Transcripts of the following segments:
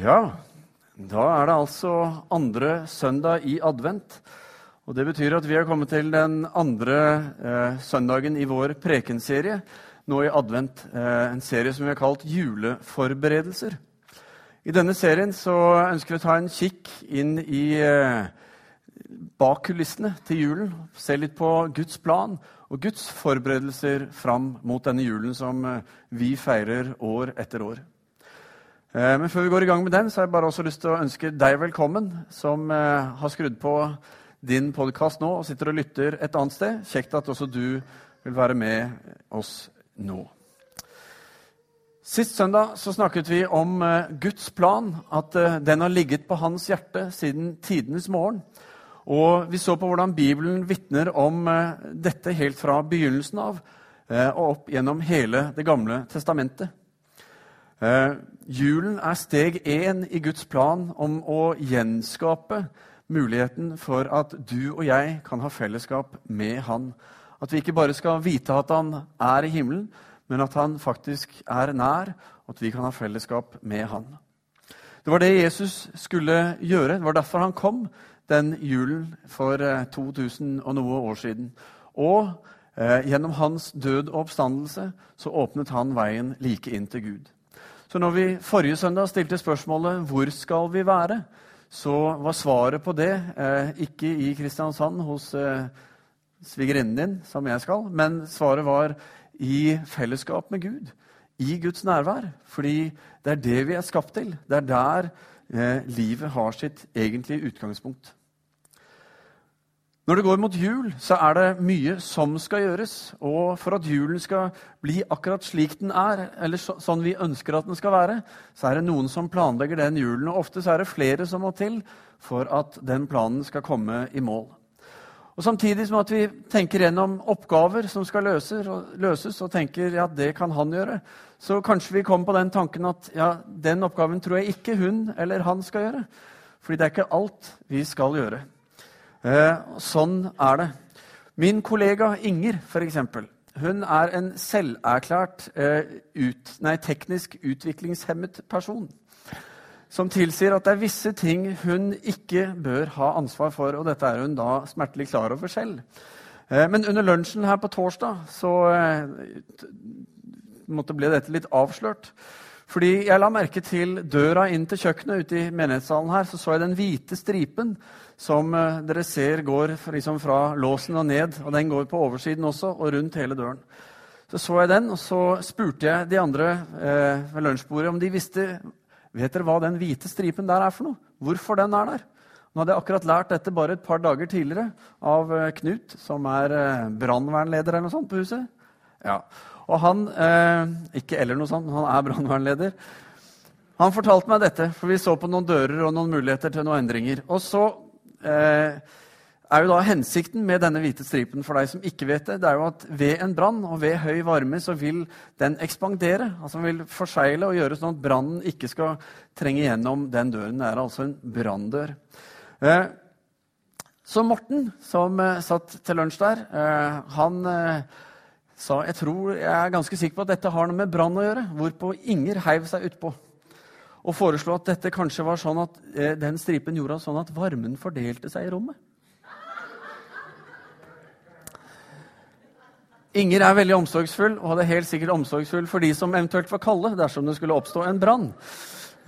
Ja, da er det altså andre søndag i advent. Og Det betyr at vi har kommet til den andre eh, søndagen i vår prekenserie nå i advent. Eh, en serie som vi har kalt Juleforberedelser. I denne serien så ønsker vi å ta en kikk inn i eh, bak kulissene til julen. Se litt på Guds plan og Guds forberedelser fram mot denne julen som eh, vi feirer år etter år. Eh, men før vi går i gang med den, så har jeg bare også lyst til å ønske deg velkommen, som eh, har skrudd på din podkast nå og sitter og lytter et annet sted. Kjekt at også du vil være med oss nå. Sist søndag så snakket vi om eh, Guds plan, at den har ligget på hans hjerte siden tidenes morgen. Og vi så på hvordan Bibelen vitner om dette helt fra begynnelsen av og opp gjennom hele Det gamle testamentet. Eh, julen er steg én i Guds plan om å gjenskape muligheten for at du og jeg kan ha fellesskap med Han. At vi ikke bare skal vite at Han er i himmelen, men at Han faktisk er nær, og at vi kan ha fellesskap med Han. Det var det Jesus skulle gjøre. Det var derfor han kom den julen for 2000 eh, og noe år siden. Og eh, gjennom hans død og oppstandelse så åpnet han veien like inn til Gud. Så når vi forrige søndag stilte spørsmålet 'Hvor skal vi være?', så var svaret på det eh, ikke i Kristiansand hos eh, svigerinnen din, som jeg skal, men svaret var i fellesskap med Gud. I Guds nærvær. Fordi det er det vi er skapt til. Det er der eh, livet har sitt egentlige utgangspunkt. Når det går mot jul, så er det mye som skal gjøres. Og for at julen skal bli akkurat slik den er, eller så, sånn vi ønsker at den skal være, så er det noen som planlegger den julen. Og ofte så er det flere som må til for at den planen skal komme i mål. Og Samtidig som at vi tenker gjennom oppgaver som skal løses, og, løses, og tenker ja, det kan han gjøre, så kanskje vi kommer på den tanken at ja, den oppgaven tror jeg ikke hun eller han skal gjøre. Fordi det er ikke alt vi skal gjøre. Eh, sånn er det. Min kollega Inger, f.eks., hun er en selverklært eh, ut, nei, teknisk utviklingshemmet person. Som tilsier at det er visse ting hun ikke bør ha ansvar for. Og dette er hun da smertelig klar over selv. Eh, men under lunsjen her på torsdag så måtte ble dette litt avslørt. Fordi jeg la merke til døra inn til kjøkkenet ute i menighetssalen her, så så jeg den hvite stripen som eh, dere ser går liksom fra låsen og ned. og Den går på oversiden også, og rundt hele døren. Så så jeg den, og så spurte jeg de andre eh, ved lunsjbordet om de visste vet dere hva den hvite stripen der er for noe. Hvorfor den er der. Nå hadde jeg akkurat lært dette bare et par dager tidligere av eh, Knut, som er eh, brannvernleder eller noe sånt på huset. Ja. Og han eh, Ikke eller noe sånt, han er brannvernleder. Han fortalte meg dette, for vi så på noen dører og noen muligheter til noen endringer. Og så Eh, er jo da hensikten med denne hvite stripen for deg som ikke vet det, det er jo at ved en brann og ved høy varme så vil den ekspandere. altså Den vil forsegle og gjøre sånn at brannen ikke skal trenge gjennom den døren. Det er altså en branndør. Eh, så Morten, som eh, satt til lunsj der, han sa jeg tror, jeg er ganske sikker på at dette har noe med brann å gjøre. Hvorpå Inger heiv seg utpå og foreslo at dette kanskje var sånn at eh, den stripen gjorde sånn at varmen fordelte seg i rommet. Inger er veldig omsorgsfull og hadde helt sikkert omsorgsfull for de som eventuelt var kalde dersom det skulle oppstå en brann.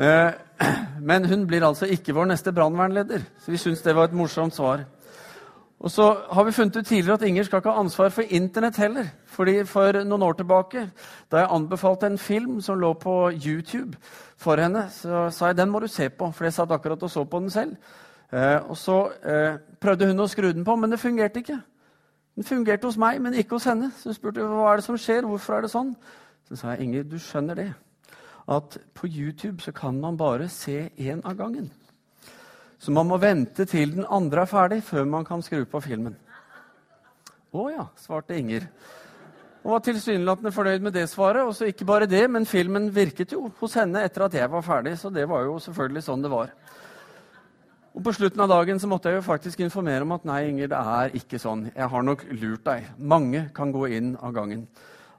Eh, men hun blir altså ikke vår neste brannvernleder, så vi syns det var et morsomt svar. Og så har vi funnet ut tidligere at Inger skal ikke ha ansvar for Internett heller. Fordi For noen år tilbake, da jeg anbefalte en film som lå på YouTube for henne, så sa jeg den må du se på, for jeg satt akkurat og så på den selv. Eh, og Så eh, prøvde hun å skru den på, men det fungerte ikke. Den fungerte hos meg, men ikke hos henne. Så hun spurte hva er det som skjer, hvorfor er det sånn. Så sa jeg Inger, du skjønner det, at på YouTube så kan man bare se én av gangen. Så man må vente til den andre er ferdig før man kan skru på filmen. Å ja, svarte Inger. Og var tilsynelatende fornøyd med det svaret. Og så ikke bare det, men filmen virket jo hos henne etter at jeg var ferdig. Så det var jo selvfølgelig sånn det var. Og På slutten av dagen så måtte jeg jo faktisk informere om at nei, Inger, det er ikke sånn. Jeg har nok lurt deg. Mange kan gå inn av gangen.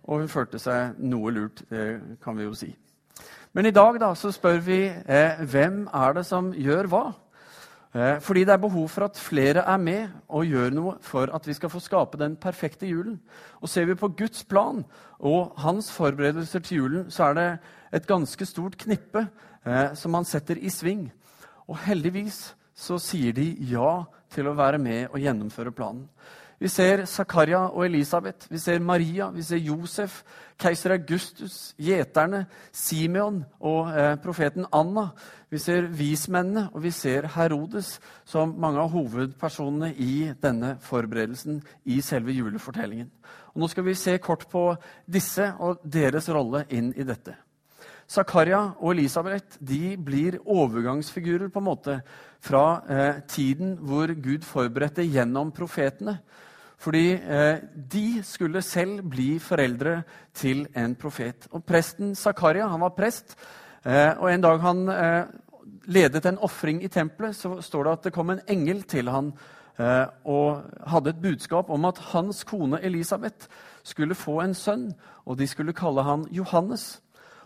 Og hun følte seg noe lurt, det kan vi jo si. Men i dag da, så spør vi eh, hvem er det som gjør hva? Eh, fordi det er behov for at flere er med og gjør noe for at vi skal få skape den perfekte julen. Og Ser vi på Guds plan og hans forberedelser til julen, så er det et ganske stort knippe eh, som han setter i sving. Og heldigvis så sier de ja til å være med og gjennomføre planen. Vi ser Zakaria og Elisabeth, vi ser Maria, vi ser Josef, keiser Augustus, gjeterne, Simeon og eh, profeten Anna. Vi ser vismennene, og vi ser Herodes som mange av hovedpersonene i denne forberedelsen i selve julefortellingen. Og nå skal vi se kort på disse og deres rolle inn i dette. Zakaria og Elisabeth de blir overgangsfigurer på en måte fra eh, tiden hvor Gud forberedte gjennom profetene fordi eh, de skulle selv bli foreldre til en profet. Og Presten Zakaria han var prest, eh, og en dag han eh, ledet en ofring i tempelet, så står det at det kom en engel til han eh, og hadde et budskap om at hans kone Elisabeth skulle få en sønn, og de skulle kalle han Johannes.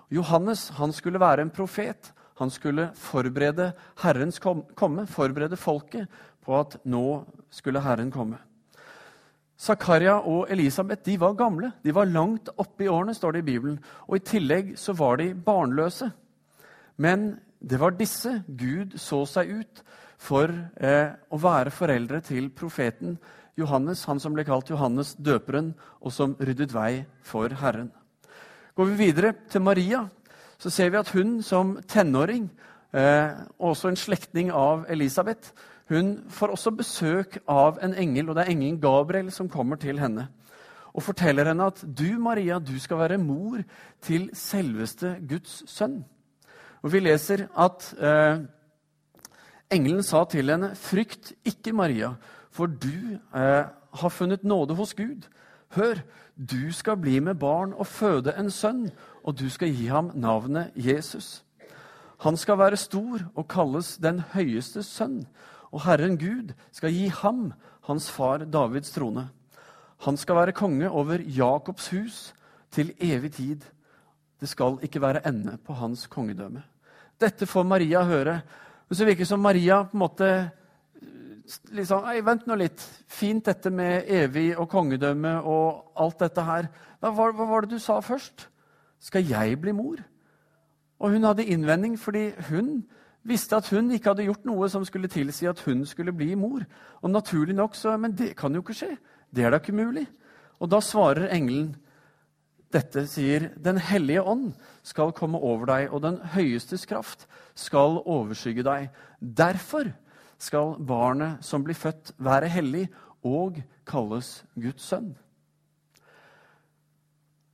Johannes han skulle være en profet. Han skulle forberede Herrens komme, forberede folket på at nå skulle Herren komme. Zakaria og Elisabeth de var gamle. De var langt oppe i årene, står det i Bibelen. Og I tillegg så var de barnløse. Men det var disse Gud så seg ut for eh, å være foreldre til profeten Johannes, han som ble kalt Johannes døperen, og som ryddet vei for Herren. Går vi videre til Maria, så ser vi at hun som tenåring, eh, også en slektning av Elisabeth, hun får også besøk av en engel, og det er engelen Gabriel som kommer til henne og forteller henne at du, Maria, du skal være mor til selveste Guds sønn. Og Vi leser at eh, engelen sa til henne, 'Frykt ikke, Maria, for du eh, har funnet nåde hos Gud.' Hør, du skal bli med barn og føde en sønn, og du skal gi ham navnet Jesus. Han skal være stor og kalles den høyeste sønn, og Herren Gud skal gi ham hans far Davids trone. Han skal være konge over Jakobs hus til evig tid. Det skal ikke være ende på hans kongedømme. Dette får Maria høre. Men så virker det som Maria på en måte liksom, Nei, vent nå litt. Fint dette med evig og kongedømme og alt dette her. Hva, hva var det du sa først? Skal jeg bli mor? Og hun hadde innvending fordi hun visste at hun ikke hadde gjort noe som skulle tilsi at hun skulle bli mor. Og naturlig nok så Men det kan jo ikke skje. Det er da ikke mulig. Og da svarer engelen dette, sier Den hellige ånd skal komme over deg, og den høyestes kraft skal overskygge deg. Derfor skal barnet som blir født, være hellig og kalles Guds sønn.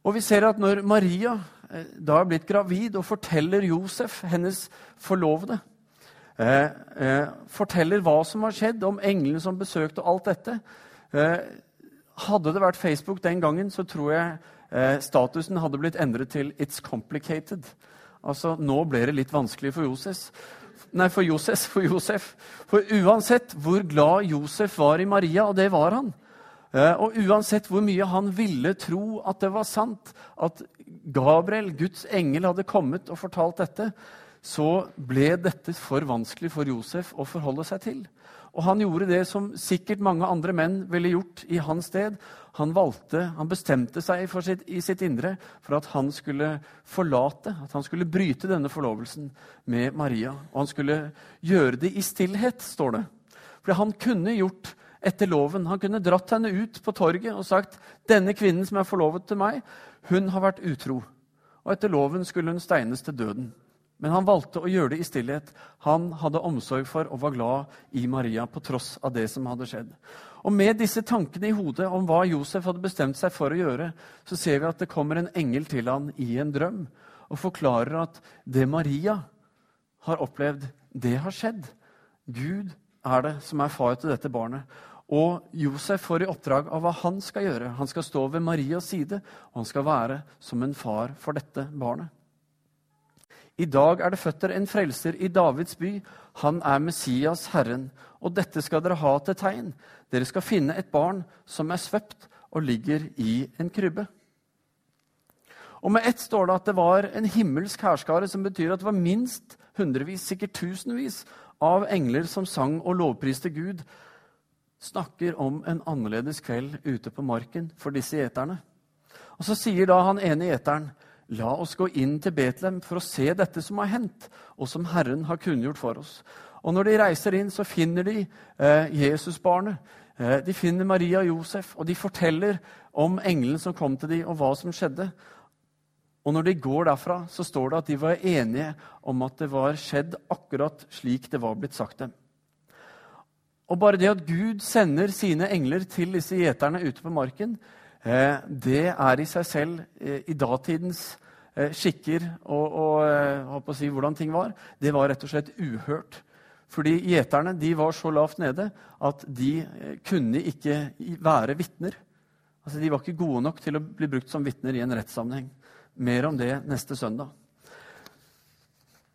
Og vi ser at når Maria Eh, da er blitt gravid og forteller Josef, hennes forlovede, eh, eh, forteller hva som har skjedd, om englene som besøkte alt dette. Hadde det vært Facebook den gangen, så tror jeg statusen hadde blitt endret til 'It's complicated'. Altså, Nå ble det litt vanskelig for Josef. Nei, for Josef, for Josef. For uansett hvor glad Josef var i Maria, og det var han, Eh, og uansett hvor mye han ville tro at det var sant, at Gabriel, Guds engel, hadde kommet og fortalt dette, så ble dette for vanskelig for Josef å forholde seg til. Og han gjorde det som sikkert mange andre menn ville gjort i hans sted. Han valgte, han bestemte seg sitt, i sitt indre for at han skulle forlate, at han skulle bryte denne forlovelsen med Maria. Og han skulle gjøre det i stillhet, står det. For han kunne gjort etter loven. Han kunne dratt henne ut på torget og sagt denne kvinnen som er forlovet til meg, hun har vært utro. Og etter loven skulle hun steines til døden. Men han valgte å gjøre det i stillhet. Han hadde omsorg for og var glad i Maria på tross av det som hadde skjedd. Og Med disse tankene i hodet om hva Josef hadde bestemt seg for å gjøre, så ser vi at det kommer en engel til han i en drøm og forklarer at det Maria har opplevd, det har skjedd. Gud er det som er far til dette barnet. Og Josef får i oppdrag av hva han skal gjøre. Han skal stå ved Marias side, og han skal være som en far for dette barnet. I dag er det født en frelser i Davids by. Han er Messias, Herren. Og dette skal dere ha til tegn. Dere skal finne et barn som er svøpt og ligger i en krybbe. Og med ett står det at det var en himmelsk hærskare, som betyr at det var minst hundrevis, sikkert tusenvis, av engler som sang og lovpriste Gud, snakker om en annerledes kveld ute på marken for disse gjeterne. Og Så sier da han ene gjeteren, la oss gå inn til Betlehem for å se dette som har hendt, og som Herren har kunngjort for oss. Og Når de reiser inn, så finner de eh, Jesusbarnet. Eh, de finner Maria og Josef, og de forteller om engelen som kom til dem, og hva som skjedde. Og når de går derfra, så står det at de var enige om at det var skjedd akkurat slik det var blitt sagt dem. Og bare det at Gud sender sine engler til disse gjeterne ute på marken, det er i seg selv, eh, i datidens eh, skikker og, og si, hvordan ting var, det var rett og slett uhørt. Fordi gjeterne de var så lavt nede at de kunne ikke være vitner. Altså, de var ikke gode nok til å bli brukt som vitner i en rettssammenheng. Mer om det neste søndag.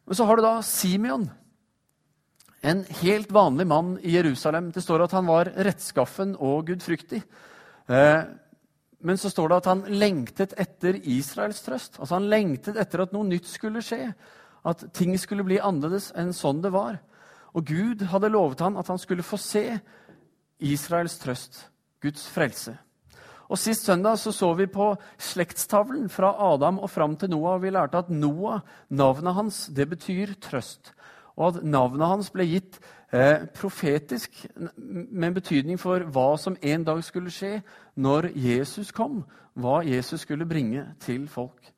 Men så har du da Simeon, en helt vanlig mann i Jerusalem. Det står at han var rettskaffen og gudfryktig. Eh, men så står det at han lengtet etter Israels trøst. Altså Han lengtet etter at noe nytt skulle skje. At ting skulle bli annerledes enn sånn det var. Og Gud hadde lovet han at han skulle få se Israels trøst, Guds frelse. Og Sist søndag så, så vi på slektstavlen fra Adam og fram til Noah. og Vi lærte at Noah, navnet hans, det betyr trøst. Og at navnet hans ble gitt eh, profetisk med betydning for hva som en dag skulle skje når Jesus kom. Hva Jesus skulle bringe til folk.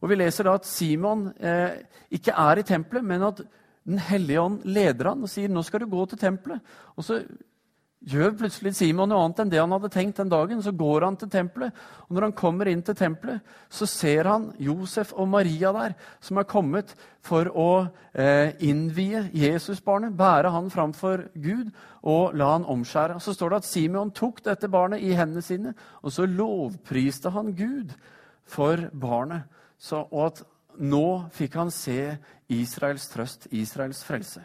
Og Vi leser da at Simon eh, ikke er i tempelet, men at Den hellige ånd leder han og sier nå skal du gå til tempelet. Og så gjør plutselig Simon noe annet enn det han hadde tenkt den dagen. Så går han til tempelet, og når han kommer inn til tempelet, så ser han Josef og Maria der, som er kommet for å eh, innvie Jesusbarnet, bære han framfor Gud og la han omskjære. Så står det at Simon tok dette barnet i hendene sine, og så lovpriste han Gud for barnet. Så, og at nå fikk han se Israels trøst, Israels frelse.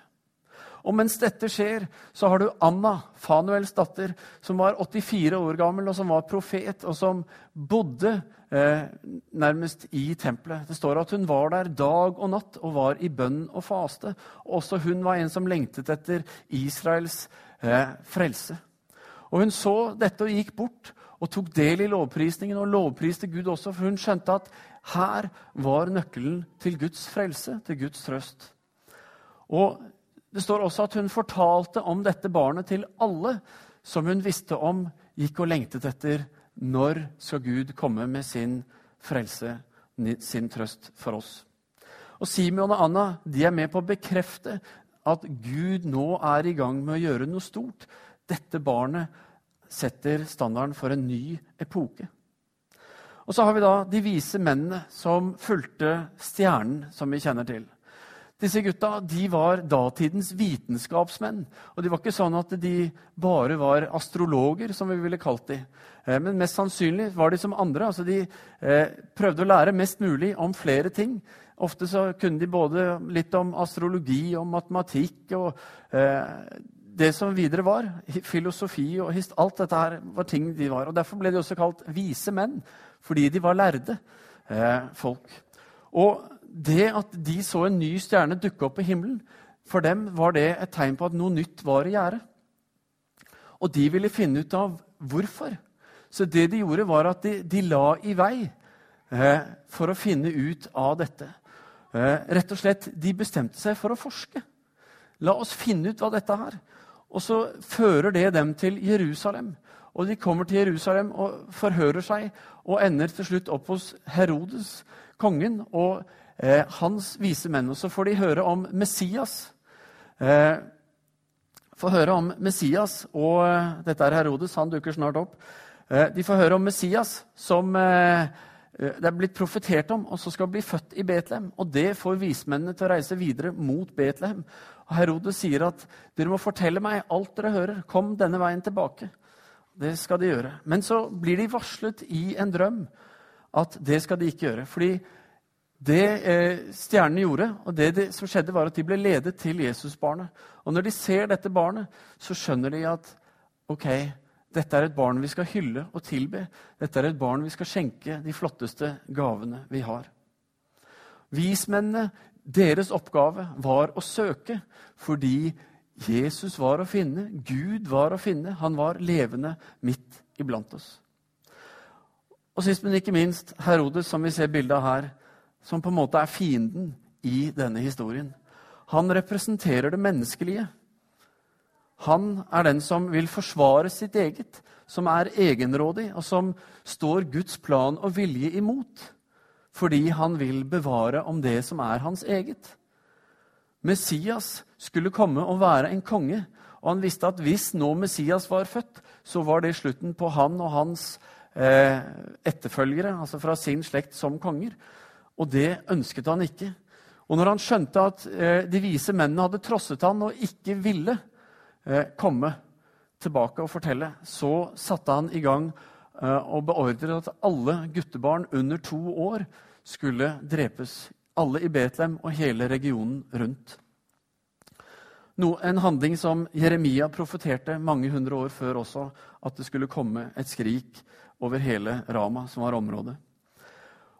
Og mens dette skjer, så har du Anna, Fanuels datter, som var 84 år gammel, og som var profet, og som bodde eh, nærmest i tempelet. Det står at hun var der dag og natt og var i bønn og faste. Også hun var en som lengtet etter Israels eh, frelse. Og Hun så dette og gikk bort og tok del i lovprisningen og lovpriste Gud også, for hun skjønte at her var nøkkelen til Guds frelse, til Guds trøst. Og det står også at hun fortalte om dette barnet til alle som hun visste om, gikk og lengtet etter når skal Gud komme med sin frelse, sin trøst for oss. Og Simeon og Anna de er med på å bekrefte at Gud nå er i gang med å gjøre noe stort. Dette barnet setter standarden for en ny epoke. Og så har vi da de vise mennene som fulgte stjernen, som vi kjenner til. Disse gutta de var datidens vitenskapsmenn. Og de var ikke sånn at de bare var astrologer, som vi ville kalt dem. Eh, men mest sannsynlig var de som andre. altså De eh, prøvde å lære mest mulig om flere ting. Ofte så kunne de både litt om astrologi og matematikk og eh, det som videre var. Filosofi og hist, alt dette her var ting de var. og Derfor ble de også kalt vise menn, fordi de var lærde folk. Og det at de så en ny stjerne dukke opp på himmelen, for dem var det et tegn på at noe nytt var i gjære. Og de ville finne ut av hvorfor. Så det de gjorde, var at de, de la i vei eh, for å finne ut av dette. Eh, rett og slett, De bestemte seg for å forske. La oss finne ut hva dette er. Og så fører det dem til Jerusalem. Og de kommer til Jerusalem og forhører seg og ender til slutt opp hos Herodes, kongen. og hans vise menn. Og så får de høre om Messias. Eh, får høre om Messias, og eh, dette er Herodes, han dukker snart opp. Eh, de får høre om Messias, som eh, det er blitt profetert om, og som skal bli født i Betlehem. Og det får vismennene til å reise videre mot Betlehem. Og Herodes sier at dere må fortelle meg alt dere hører. Kom denne veien tilbake. Det skal de gjøre. Men så blir de varslet i en drøm at det skal de ikke gjøre. Fordi det eh, stjernene gjorde, og det, det, som skjedde, var at de ble ledet til Jesusbarnet. Og når de ser dette barnet, så skjønner de at ok, Dette er et barn vi skal hylle og tilbe. Dette er et barn vi skal skjenke de flotteste gavene vi har. Vismennene, deres oppgave var å søke fordi Jesus var å finne, Gud var å finne. Han var levende midt iblant oss. Og sist, men ikke minst, Herodes, som vi ser bildet av her, som på en måte er fienden i denne historien. Han representerer det menneskelige. Han er den som vil forsvare sitt eget, som er egenrådig, og som står Guds plan og vilje imot, fordi han vil bevare om det som er hans eget. Messias skulle komme og være en konge, og han visste at hvis nå Messias var født, så var det slutten på han og hans eh, etterfølgere, altså fra sin slekt, som konger. Og det ønsket han ikke. Og når han skjønte at eh, de vise mennene hadde trosset han og ikke ville eh, komme tilbake og fortelle, så satte han i gang eh, og beordret at alle guttebarn under to år skulle drepes. Alle i Betlehem og hele regionen rundt. No, en handling som Jeremia profeterte mange hundre år før også, at det skulle komme et skrik over hele Rama, som var området.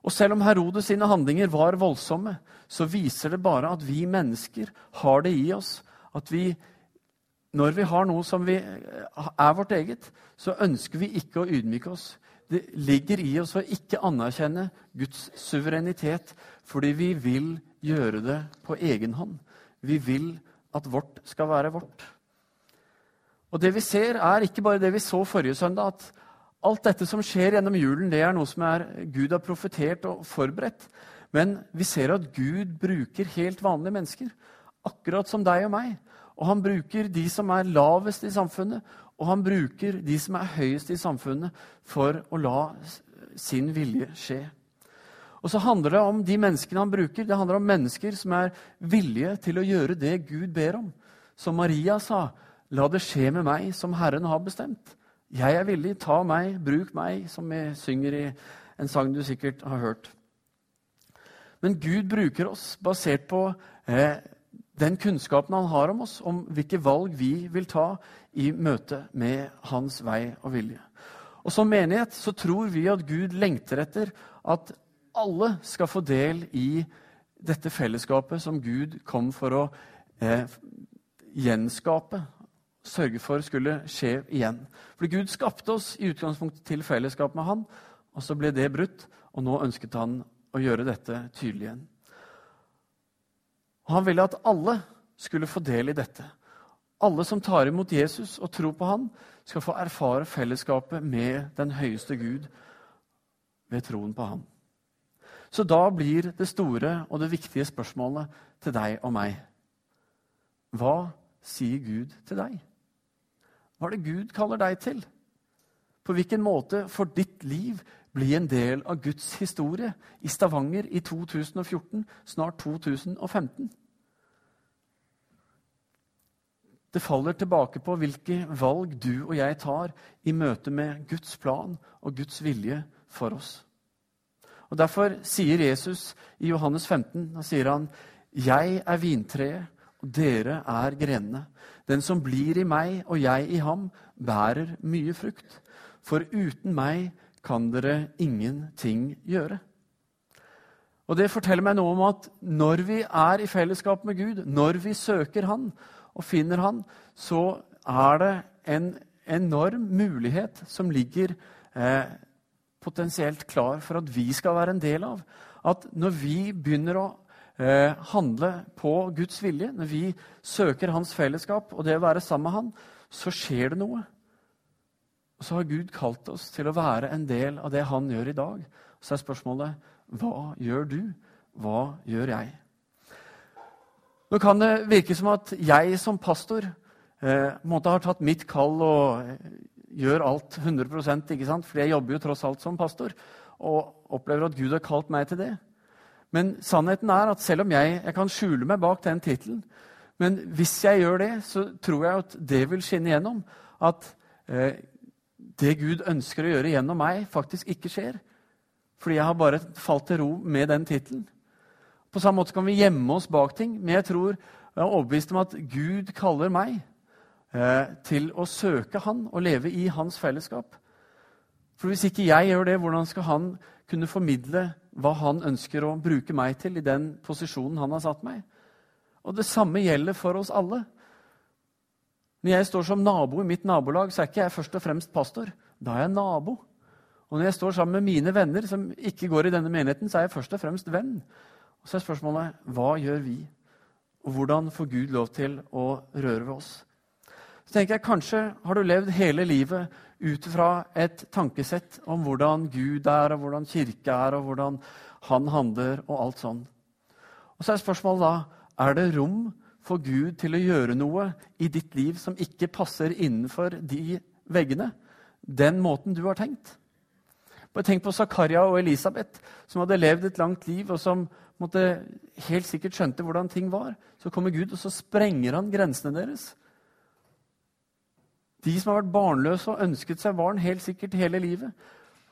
Og selv om Herodes sine handlinger var voldsomme, så viser det bare at vi mennesker har det i oss. At vi, når vi har noe som vi, er vårt eget, så ønsker vi ikke å ydmyke oss. Det ligger i oss å ikke anerkjenne Guds suverenitet fordi vi vil gjøre det på egen hånd. Vi vil at vårt skal være vårt. Og det vi ser, er ikke bare det vi så forrige søndag, at Alt dette som skjer gjennom julen, det er noe som er, Gud har profetert og forberedt. Men vi ser at Gud bruker helt vanlige mennesker, akkurat som deg og meg. Og han bruker de som er lavest i samfunnet, og han bruker de som er høyest i samfunnet, for å la sin vilje skje. Og så handler det om de menneskene han bruker. Det handler om mennesker som er villige til å gjøre det Gud ber om. Som Maria sa, 'La det skje med meg som Herren har bestemt'. Jeg er villig. Ta meg, bruk meg, som vi synger i en sang du sikkert har hørt. Men Gud bruker oss basert på eh, den kunnskapen han har om oss, om hvilke valg vi vil ta i møte med hans vei og vilje. Og Som menighet så tror vi at Gud lengter etter at alle skal få del i dette fellesskapet som Gud kom for å eh, gjenskape sørge for skulle skje igjen. For Gud skapte oss i utgangspunktet til fellesskap med Han, og så ble det brutt, og nå ønsket han å gjøre dette tydelig igjen. Og han ville at alle skulle få del i dette. Alle som tar imot Jesus og tror på han, skal få erfare fellesskapet med den høyeste Gud ved troen på han. Så da blir det store og det viktige spørsmålet til deg og meg Hva sier Gud til deg? Hva er det Gud kaller deg til? På hvilken måte får ditt liv bli en del av Guds historie i Stavanger i 2014, snart 2015? Det faller tilbake på hvilke valg du og jeg tar i møte med Guds plan og Guds vilje for oss. Og Derfor sier Jesus i Johannes 15 da sier han, 'Jeg er vintreet, dere er grenene.' Den som blir i meg og jeg i ham, bærer mye frukt. For uten meg kan dere ingenting gjøre. Og Det forteller meg noe om at når vi er i fellesskap med Gud, når vi søker Han og finner Han, så er det en enorm mulighet som ligger eh, potensielt klar for at vi skal være en del av. At når vi begynner å eh, handle på Guds vilje, når vi søker hans fellesskap og det å være sammen med han, så skjer det noe. Og så har Gud kalt oss til å være en del av det han gjør i dag. Så er spørsmålet hva gjør du? Hva gjør jeg? Nå kan det virke som at jeg som pastor eh, måtte ha tatt mitt kall og eh, gjør alt 100% ikke sant? For jeg jobber jo tross alt som pastor og opplever at Gud har kalt meg til det. Men sannheten er at selv om jeg, jeg kan skjule meg bak den tittelen, men hvis jeg gjør det, så tror jeg at det vil skinne gjennom. At eh, det Gud ønsker å gjøre gjennom meg, faktisk ikke skjer. Fordi jeg har bare falt til ro med den tittelen. På samme måte kan vi gjemme oss bak ting, men jeg tror jeg er overbevist om at Gud kaller meg eh, til å søke Han og leve i Hans fellesskap. For hvis ikke jeg gjør det, hvordan skal Han kunne formidle hva Han ønsker å bruke meg til i den posisjonen Han har satt meg? Og det samme gjelder for oss alle. Når jeg står som nabo i mitt nabolag, så er ikke jeg først og fremst pastor. Da er jeg nabo. Og når jeg står sammen med mine venner som ikke går i denne menigheten, så er jeg først og fremst venn. Og så er spørsmålet hva gjør vi? Og hvordan får Gud lov til å røre ved oss? Så tenker jeg, Kanskje har du levd hele livet ut fra et tankesett om hvordan Gud er, og hvordan kirke er, og hvordan han handler, og alt sånn. Og så er spørsmålet da er det rom for Gud til å gjøre noe i ditt liv som ikke passer innenfor de veggene, den måten du har tenkt. Bare Tenk på Zakaria og Elisabeth, som hadde levd et langt liv, og som måtte, helt sikkert skjønte hvordan ting var. Så kommer Gud, og så sprenger han grensene deres. De som har vært barnløse og ønsket seg barn helt sikkert hele livet.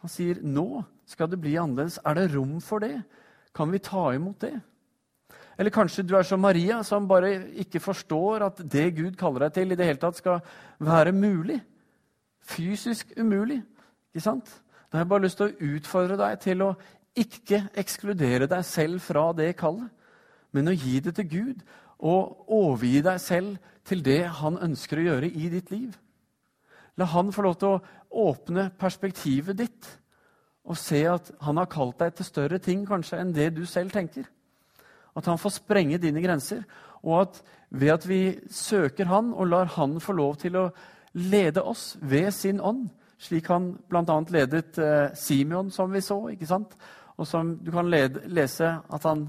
Han sier, 'Nå skal det bli annerledes. Er det rom for det? Kan vi ta imot det?' Eller kanskje du er som Maria, som bare ikke forstår at det Gud kaller deg til, i det hele tatt skal være mulig. Fysisk umulig. Ikke sant? Da har jeg bare lyst til å utfordre deg til å ikke ekskludere deg selv fra det kallet, men å gi det til Gud og overgi deg selv til det han ønsker å gjøre i ditt liv. La han få lov til å åpne perspektivet ditt og se at han har kalt deg til større ting kanskje enn det du selv tenker. At han får sprenge dine grenser. Og at ved at vi søker han og lar han få lov til å lede oss ved sin ånd, slik han bl.a. ledet eh, Simeon, som vi så, ikke sant? og som du kan lede, lese at han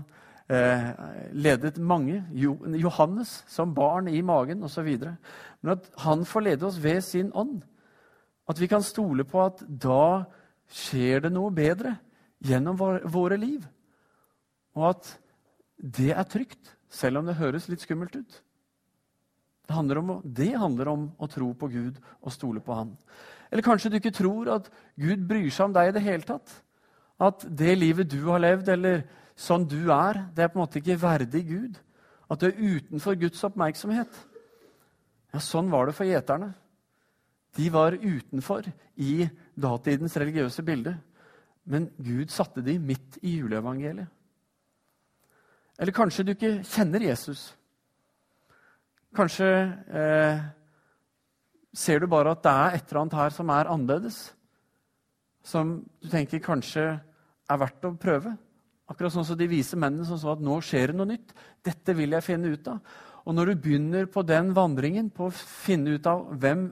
ledet mange, Johannes som barn i magen osv. Men at han får lede oss ved sin ånd. At vi kan stole på at da skjer det noe bedre gjennom våre liv. Og at det er trygt, selv om det høres litt skummelt ut. Det handler, om, det handler om å tro på Gud og stole på Han. Eller kanskje du ikke tror at Gud bryr seg om deg i det hele tatt. At det livet du har levd, eller sånn du er, det er på en måte ikke verdig Gud. At du er utenfor Guds oppmerksomhet. Ja, Sånn var det for gjeterne. De var utenfor i datidens religiøse bilde. Men Gud satte de midt i juleevangeliet. Eller kanskje du ikke kjenner Jesus. Kanskje eh, ser du bare at det er et eller annet her som er annerledes. Som du tenker kanskje er verdt å prøve. Akkurat sånn som de vise mennene som sa at nå skjer det noe nytt. Dette vil jeg finne ut av. Og når du begynner på den vandringen, på å finne ut av hvem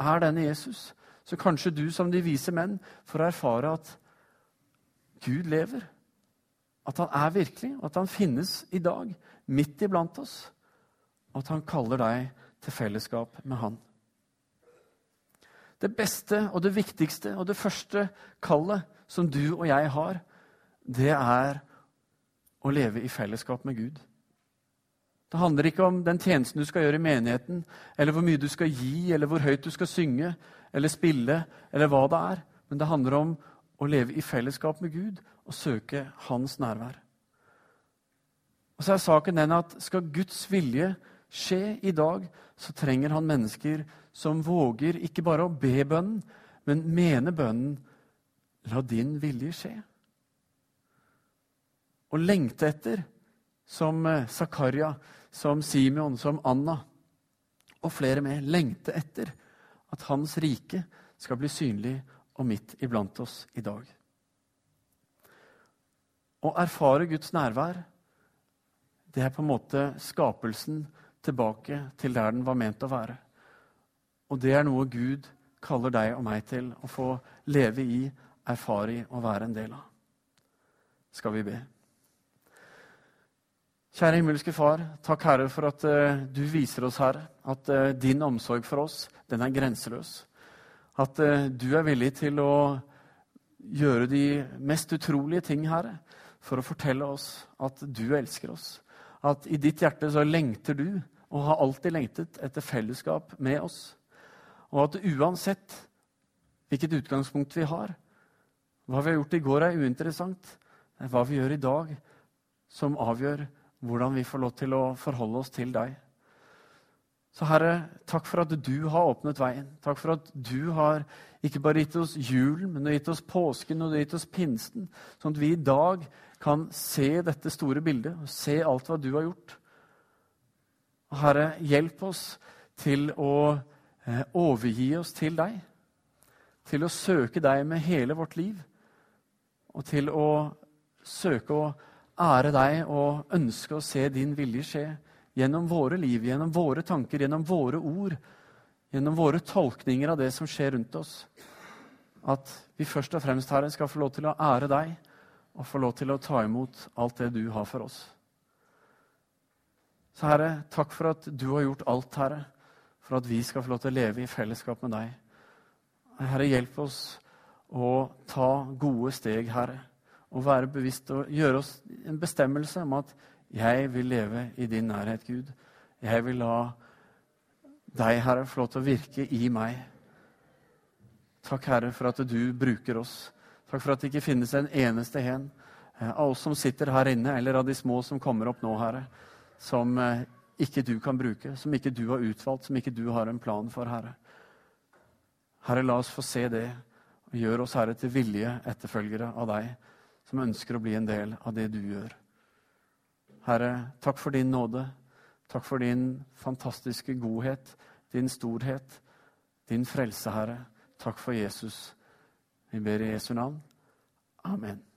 er denne Jesus, så kanskje du som de vise menn får erfare at Gud lever. At han er virkelig, at han finnes i dag, midt iblant oss. Og at han kaller deg til fellesskap med han. Det beste og det viktigste og det første kallet som du og jeg har, det er å leve i fellesskap med Gud. Det handler ikke om den tjenesten du skal gjøre i menigheten, eller hvor mye du skal gi, eller hvor høyt du skal synge eller spille, eller hva det er. Men det handler om å leve i fellesskap med Gud og søke Hans nærvær. Og så er saken den at Skal Guds vilje skje i dag, så trenger han mennesker som våger ikke bare å be bønnen, men mene bønnen La din vilje skje. Og lengte etter, som eh, Zakaria, som Simeon, som Anna og flere med, lengte etter at hans rike skal bli synlig og midt iblant oss i dag. Å erfare Guds nærvær, det er på en måte skapelsen tilbake til der den var ment å være. Og det er noe Gud kaller deg og meg til å få leve i, erfare i og være en del av. Skal vi be? Kjære himmelske Far, takk Herre for at uh, du viser oss, her at uh, din omsorg for oss, den er grenseløs. At uh, du er villig til å gjøre de mest utrolige ting, Herre, for å fortelle oss at du elsker oss. At i ditt hjerte så lengter du, og har alltid lengtet, etter fellesskap med oss. Og at uansett hvilket utgangspunkt vi har, hva vi har gjort i går, er uinteressant. Det er hva vi gjør i dag, som avgjør hvordan vi får lov til å forholde oss til deg. Så Herre, takk for at du har åpnet veien. Takk for at du har ikke bare gitt oss julen, men du har gitt oss påsken og du har gitt oss pinsten, sånn at vi i dag kan se dette store bildet og se alt hva du har gjort. Og Herre, hjelp oss til å eh, overgi oss til deg. Til å søke deg med hele vårt liv. Og til å søke å ære deg og ønske å se din vilje skje gjennom våre liv, gjennom våre tanker, gjennom våre ord, gjennom våre tolkninger av det som skjer rundt oss. At vi først og fremst, Herre, skal få lov til å ære deg og få lov til å ta imot alt det du har for oss. Så Herre, takk for at du har gjort alt, Herre, for at vi skal få lov til å leve i fellesskap med deg. Herre, hjelp oss å ta gode steg, Herre, og være bevisst og gjøre oss en bestemmelse om at jeg vil leve i din nærhet, Gud. Jeg vil la deg, Herre, få lov til å virke i meg. Takk, Herre, for at du bruker oss. Takk for at det ikke finnes en eneste en eh, av oss som sitter her inne, eller av de små som kommer opp nå, Herre, som eh, ikke du kan bruke, som ikke du har utvalgt, som ikke du har en plan for, Herre. Herre, la oss få se det, gjør oss, Herre, til villige etterfølgere av deg, som ønsker å bli en del av det du gjør. Herre, takk for din nåde. Takk for din fantastiske godhet, din storhet, din frelse, Herre. Takk for Jesus. Vi ber i Jesu navn. Amen.